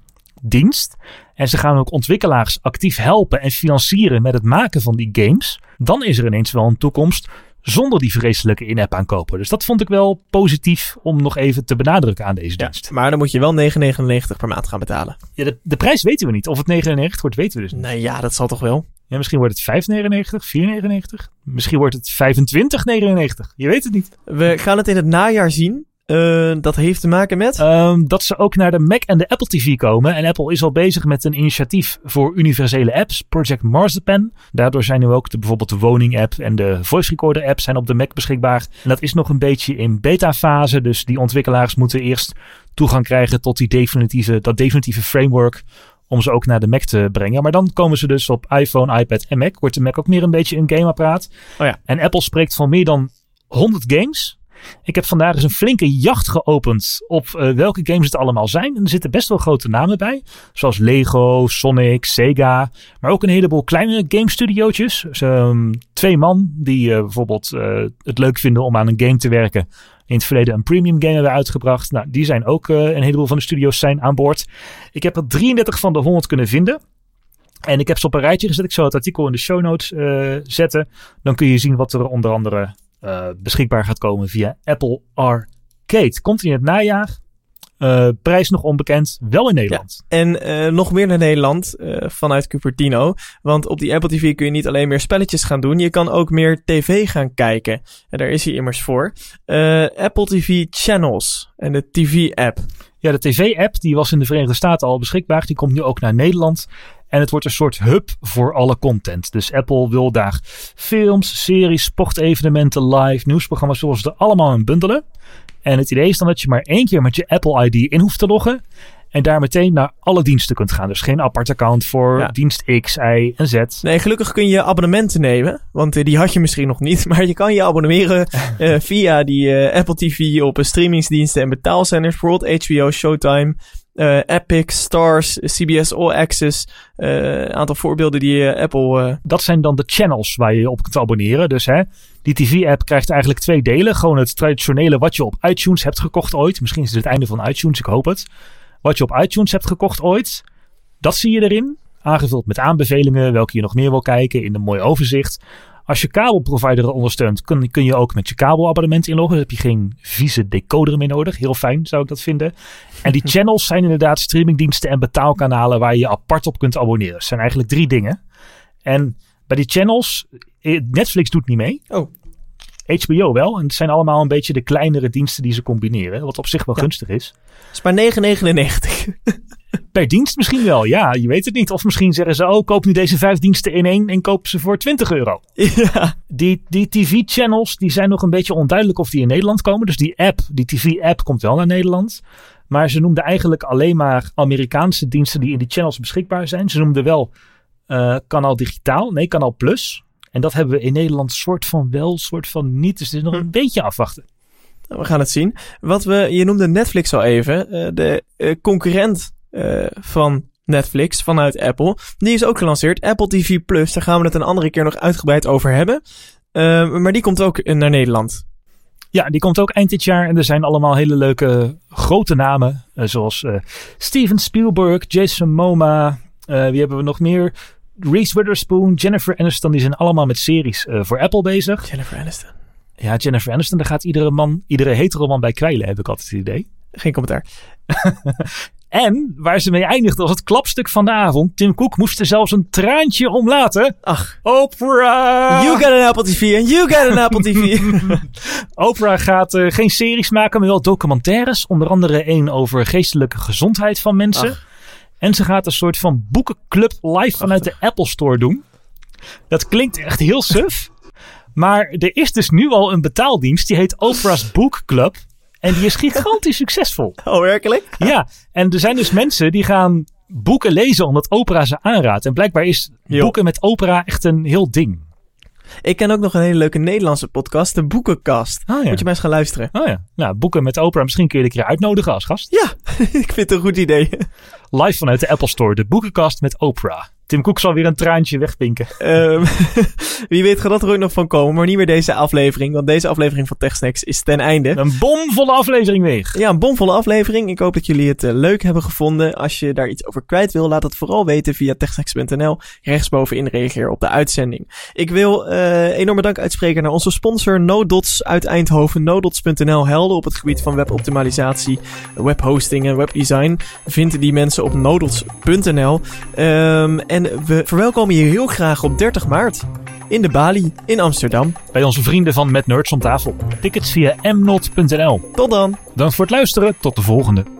dienst. En ze gaan ook ontwikkelaars actief helpen en financieren met het maken van die games. Dan is er ineens wel een toekomst zonder die vreselijke in-app aankopen. Dus dat vond ik wel positief om nog even te benadrukken aan deze Ja, dienst. maar dan moet je wel 9,99 per maand gaan betalen. Ja, de, de prijs weten we niet. Of het 99 wordt, weten we dus niet. Nee, ja, dat zal toch wel. Ja, misschien wordt het 5,99, 4,99. Misschien wordt het 25,99. Je weet het niet. We gaan het in het najaar zien. Eh, dat heeft te maken met... Ehm, dat ze ook naar de Mac en de Apple TV komen. En Apple is al bezig met een initiatief voor universele apps, Project Marzipan. Daardoor zijn nu ook de, bijvoorbeeld de woning app en de voice recorder app zijn op de Mac beschikbaar. En dat is nog een beetje in beta fase. Dus die ontwikkelaars moeten eerst toegang krijgen tot die definitieve, dat definitieve framework om ze ook naar de Mac te brengen. Maar dan komen ze dus op iPhone, iPad en Mac. Wordt de Mac ook meer een beetje een gameapparaat. Oh ja. En Apple spreekt van meer dan 100 games. Ik heb vandaag eens een flinke jacht geopend op eh, welke games het allemaal zijn. En er zitten best wel grote namen bij. Zoals Lego, Sonic, Sega. Maar ook een heleboel kleine game studiootjes. Dus, ehm, twee man die eh, bijvoorbeeld eh, het leuk vinden om aan een game te werken. In het verleden een premium game hebben uitgebracht. Nou, die zijn ook, een heleboel van de studio's zijn aan boord. Ik heb er 33 van de 100 kunnen vinden. En ik heb ze op een rijtje gezet. Ik zal het artikel in de show notes zetten. Dan kun je zien wat er onder andere eh, beschikbaar gaat komen via Apple Arcade. Komt in het najaar. Uh, prijs nog onbekend, wel in Nederland. Ja, en uh, nog meer naar Nederland uh, vanuit Cupertino. Want op die Apple TV kun je niet alleen meer spelletjes gaan doen, je kan ook meer tv gaan kijken. En daar is hij immers voor. Apple TV Channels en de TV-app. Ja, de TV-app die was in de Verenigde Staten al beschikbaar. Die komt nu ook naar Nederland. En het wordt een soort hub voor alle content. Dus Apple wil daar films, series, sportevenementen, live, nieuwsprogramma's, zoals ze er allemaal in bundelen. En het idee is dan dat je maar één keer met je Apple ID in hoeft te loggen. En daar meteen naar alle diensten kunt gaan. Dus geen apart account voor dienst X, Y en Z. Nee, gelukkig kun je abonnementen nemen. Want uh, die had je misschien nog niet. *laughs* Maar je kan je abonneren uh, *laughs* via die uh, Apple TV op streamingsdiensten en betaalzenders. Bijvoorbeeld HBO, Showtime, uh, Epic, Stars, CBS All Access. Een aantal voorbeelden die Apple... Dat zijn dan de channels waar je je op kunt abonneren. Dus hè, die TV-app krijgt eigenlijk twee delen. Gewoon het traditionele wat je op iTunes hebt gekocht ooit. Misschien is het het einde van iTunes, ik hoop het. Wat je op iTunes hebt gekocht ooit, dat zie je erin. Aangevuld met aanbevelingen, welke je nog meer wil kijken in een mooi overzicht. Als je kabelprovider ondersteunt, kun, kun je ook met je kabelabonnement inloggen. Dan heb je geen vieze decoder meer nodig. Heel fijn zou ik dat vinden. En die *laughs* channels zijn inderdaad streamingdiensten en betaalkanalen waar je je apart op kunt abonneren. Het zijn eigenlijk drie dingen. En bij die channels, eh, Netflix doet niet mee. Oh. HBO wel. En het zijn allemaal een beetje de kleinere diensten die ze combineren. Wat op zich wel gunstig is. is maar 9,99. *laughs* Per dienst misschien wel, ja. Je weet het niet. Of misschien zeggen ze, oh, koop nu deze vijf diensten in één en koop ze voor 20 euro. *laughs* Ja. Die, die TV-channels, die zijn nog een beetje onduidelijk of die in Nederland komen. Dus die app, die TV-app komt wel naar Nederland. Maar ze noemden eigenlijk alleen maar Amerikaanse diensten die in die channels beschikbaar zijn. Ze noemden wel uh, kanaal digitaal, nee, kanaal plus. En dat hebben we in Nederland soort van wel, soort van niet. Dus het is nog hm. een beetje afwachten. We gaan het zien. Wat we, je noemde Netflix al even. Uh, de uh, concurrent uh, van Netflix vanuit Apple. Die is ook gelanceerd. Apple TV Plus. Daar gaan we het een andere keer nog uitgebreid over hebben. maar die komt ook naar Nederland. Ja, die komt ook eind dit jaar. En er zijn allemaal hele leuke grote namen. zoals Steven Spielberg, Jason Momoa. wie hebben we nog meer? Reese Witherspoon, Jennifer Aniston, die zijn allemaal met series uh, voor Apple bezig. Jennifer Aniston. Ja, Jennifer Aniston, daar gaat iedere man, iedere hetero man bij kwijlen, heb ik altijd het idee. Geen commentaar. *laughs* en waar ze mee eindigde als het klapstuk van de avond. Tim Cook moest er zelfs een traantje om laten. Ach. Oprah! You got an Apple TV and you got an Apple TV. *laughs* Oprah gaat uh, geen series maken, maar wel documentaires. Onder andere één over geestelijke gezondheid van mensen. Ach. En ze gaat een soort van boekenclub live vanuit de Apple Store doen. Dat klinkt echt heel suf. *laughs* maar er is dus nu al een betaaldienst. Die heet Oprah's Book Club. En die is *laughs* gigantisch succesvol. Oh, werkelijk? Ja. En er zijn dus mensen die gaan boeken lezen omdat Oprah ze aanraadt. En blijkbaar is boeken met Oprah echt een heel ding. Ik ken ook nog een hele leuke Nederlandse podcast, de Boekenkast. Ja. Moet je maar eens gaan luisteren. Oh ja. Nou, boeken met Oprah, misschien kun je een keer uitnodigen als gast. Ja, *laughs* ik vind het een goed idee. Live vanuit de Apple Store, de Boekenkast met Oprah. Tim Cook zal weer een traantje wegpinken. Um, *laughs* wie weet gaat dat er ook nog van komen, maar niet meer deze aflevering. Want deze aflevering van TechSnacks is ten einde. Een bomvolle aflevering weer. Ja, een bomvolle aflevering. Ik hoop dat jullie het uh, leuk hebben gevonden. Als je daar iets over kwijt wil, laat het vooral weten via techsnacks.nl. Rechtsbovenin reageer op de uitzending. Ik wil uh, enorme dank uitspreken naar onze sponsor NoDots uit Eindhoven. NoDots.nl helden op het gebied van weboptimalisatie, webhosting en webdesign. Vinden die mensen op nodots.nl. Um, en we verwelkomen je heel graag op 30 maart in de Bali in Amsterdam. Bij onze vrienden van Met Nerds om tafel. Tickets via mnot.nl. Tot dan. Dank voor het luisteren. Tot de volgende.